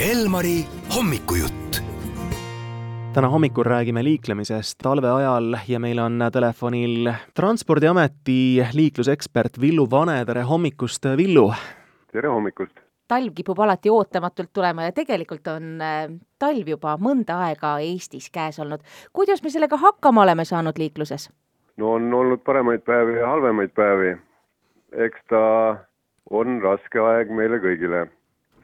Elmari hommikujutt. täna hommikul räägime liiklemisest talve ajal ja meil on telefonil Transpordiameti liiklusekspert Villu Vane, tere hommikust, Villu! tere hommikust! talv kipub alati ootamatult tulema ja tegelikult on äh, talv juba mõnda aega Eestis käes olnud. kuidas me sellega hakkama oleme saanud liikluses? no on olnud paremaid päevi ja halvemaid päevi. eks ta on raske aeg meile kõigile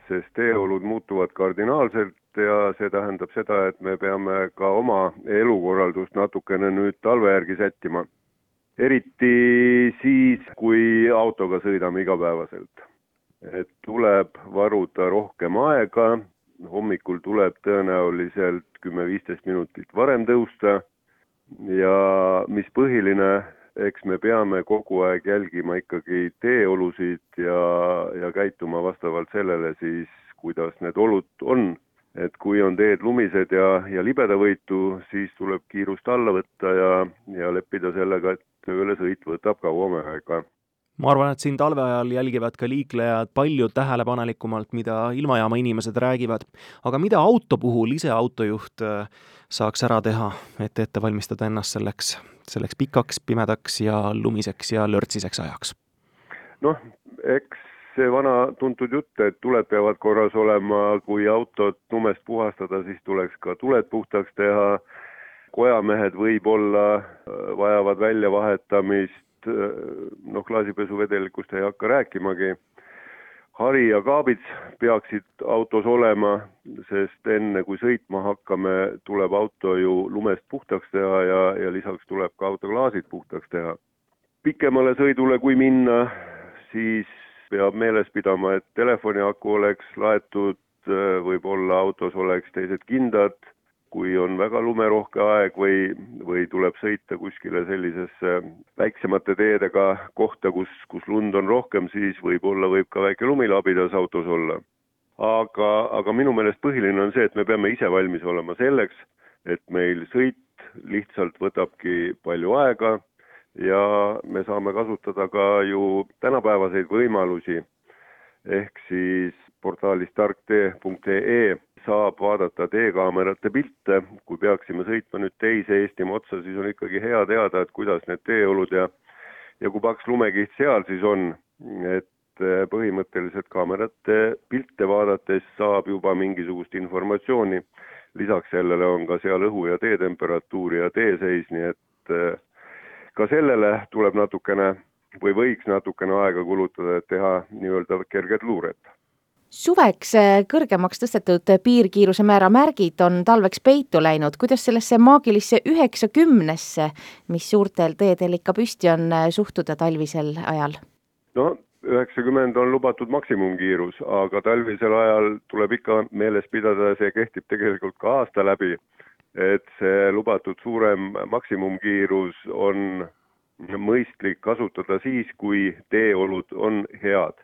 sest teeolud muutuvad kardinaalselt ja see tähendab seda, et me peame ka oma elukorraldust natukene nüüd talve järgi sättima. eriti siis, kui autoga sõidame igapäevaselt. et tuleb varuda rohkem aega, hommikul tuleb tõenäoliselt kümme-viisteist minutit varem tõusta ja mis põhiline, eks me peame kogu aeg jälgima ikkagi teeolusid ja, ja käituma vastavalt sellele siis, kuidas need olud on. et kui on teed lumised ja, ja libedavõitu, siis tuleb kiirust alla võtta ja, ja leppida sellega, et töölesõit võtab kauem aega ma arvan, et siin talve ajal jälgivad ka liiklejad palju tähelepanelikumalt, mida ilmajaama inimesed räägivad. aga mida auto puhul ise autojuht äh, saaks ära teha, et ette valmistada ennast selleks selleks pikaks, pimedaks ja lumiseks ja lörtsiseks ajaks? noh, eks see vana tuntud jutt, et tuled peavad korras olema, kui autot lumest puhastada, siis tuleks ka tuled puhtaks teha, kojamehed võib-olla äh, vajavad väljavahetamist, noh, klaasipesuvedelikust ei hakka rääkimagi hari ja kaabits peaksid autos olema, sest enne kui sõitma hakkame, tuleb auto ju lumest puhtaks teha ja, ja lisaks tuleb ka autoklaasid puhtaks teha. pikemale sõidule, kui minna, siis peab meeles pidama, et telefoni aku oleks laetud, võib-olla autos oleks teised kindad kui on väga lumerohke aeg või, või tuleb sõita kuskile sellisesse väiksemate teedega kohta, kus, kus lund on rohkem, siis võib-olla võib ka väike lumilabidas autos olla. aga, aga minu meelest põhiline on see, et me peame ise valmis olema selleks, et meil sõit lihtsalt võtabki palju aega ja me saame kasutada ka ju tänapäevaseid võimalusi, ehk siis portaalis tarktee.ee saab vaadata teekaamerate pilte, kui peaksime sõitma nüüd teise Eestimaa otsa, siis on ikkagi hea teada, et kuidas need teeolud ja ja kui paks lumekiht seal siis on, et eh, põhimõtteliselt kaamerate pilte vaadates saab juba mingisugust informatsiooni. lisaks sellele on ka seal õhu ja teetemperatuur ja teeseis, nii et eh, ka sellele tuleb natukene või võiks natukene aega kulutada, et teha nii-öelda kerget luuret suveks äh, kõrgemaks tõstetud piirkiiruse määra märgid on talveks peitu läinud, kuidas sellesse maagilisse üheksakümnesse, mis suurtel teedel ikka püsti on, äh, suhtuda talvisel ajal? no üheksakümmend on lubatud maksimumkiirus, aga talvisel ajal tuleb ikka meeles pidada, see kehtib tegelikult ka aasta läbi, et see lubatud suurem maksimumkiirus on mõistlik kasutada siis, kui teeolud on head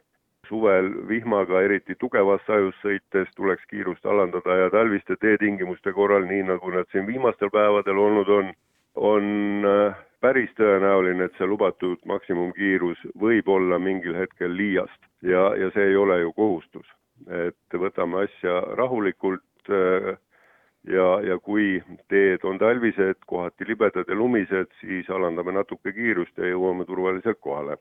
suvel vihmaga eriti tugevas sajus sõites tuleks kiirust alandada ja talviste teetingimuste korral, nii nagu nad siin viimastel päevadel olnud on, on äh, päris tõenäoline, et see lubatud maksimumkiirus võib olla mingil hetkel liiast ja, ja see ei ole ju kohustus. et võtame asja rahulikult äh, ja, ja kui teed on talvised, kohati libedad ja lumised, siis alandame natuke kiirust ja jõuame turvaliselt kohale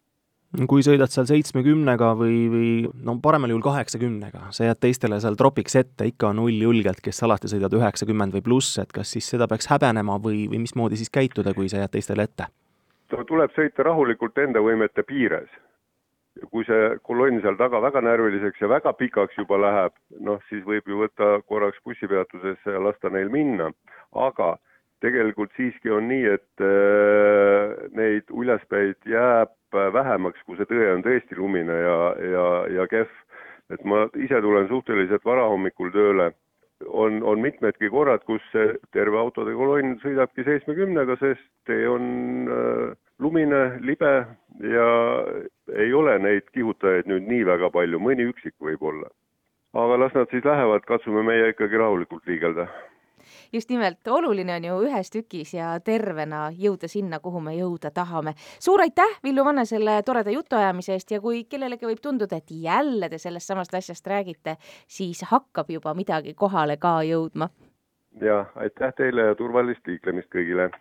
kui sõidad seal seitsmekümnega või, või no paremal juhul kaheksakümnega, sa jääd teistele seal tropiks ette, ikka on hull julgelt, kes alati sõidavad üheksakümmend või pluss, et kas siis seda peaks häbenema või, või mismoodi siis käituda, kui sa jääd teistele ette? tuleb sõita rahulikult enda võimete piires. kui see kolonn seal taga väga närviliseks ja väga pikaks juba läheb, noh siis võib ju võtta korraks bussipeatusesse ja lasta neil minna, aga tegelikult siiski on nii, et äh, neid uljaspäid jääb vähemaks, kui see tõe on tõesti lumine ja, ja, ja kehv. et ma ise tulen suhteliselt varahommikul tööle, on, on mitmedki korrad, kus terve autode kolonn sõidabki seitsmekümnega, sest tee on äh, lumine, libe ja ei ole neid kihutajaid nüüd nii väga palju, mõni üksik võib-olla. aga las nad siis lähevad, katsume meie ikkagi rahulikult liigelda just nimelt, oluline on ju ühes tükis ja tervena jõuda sinna, kuhu me jõuda tahame. suur aitäh, Villu Vanne, selle toreda jutuajamise eest ja kui kellelegi võib tunduda, et jälle te sellest samast asjast räägite, siis hakkab juba midagi kohale ka jõudma. ja aitäh teile ja turvalist liiklemist kõigile!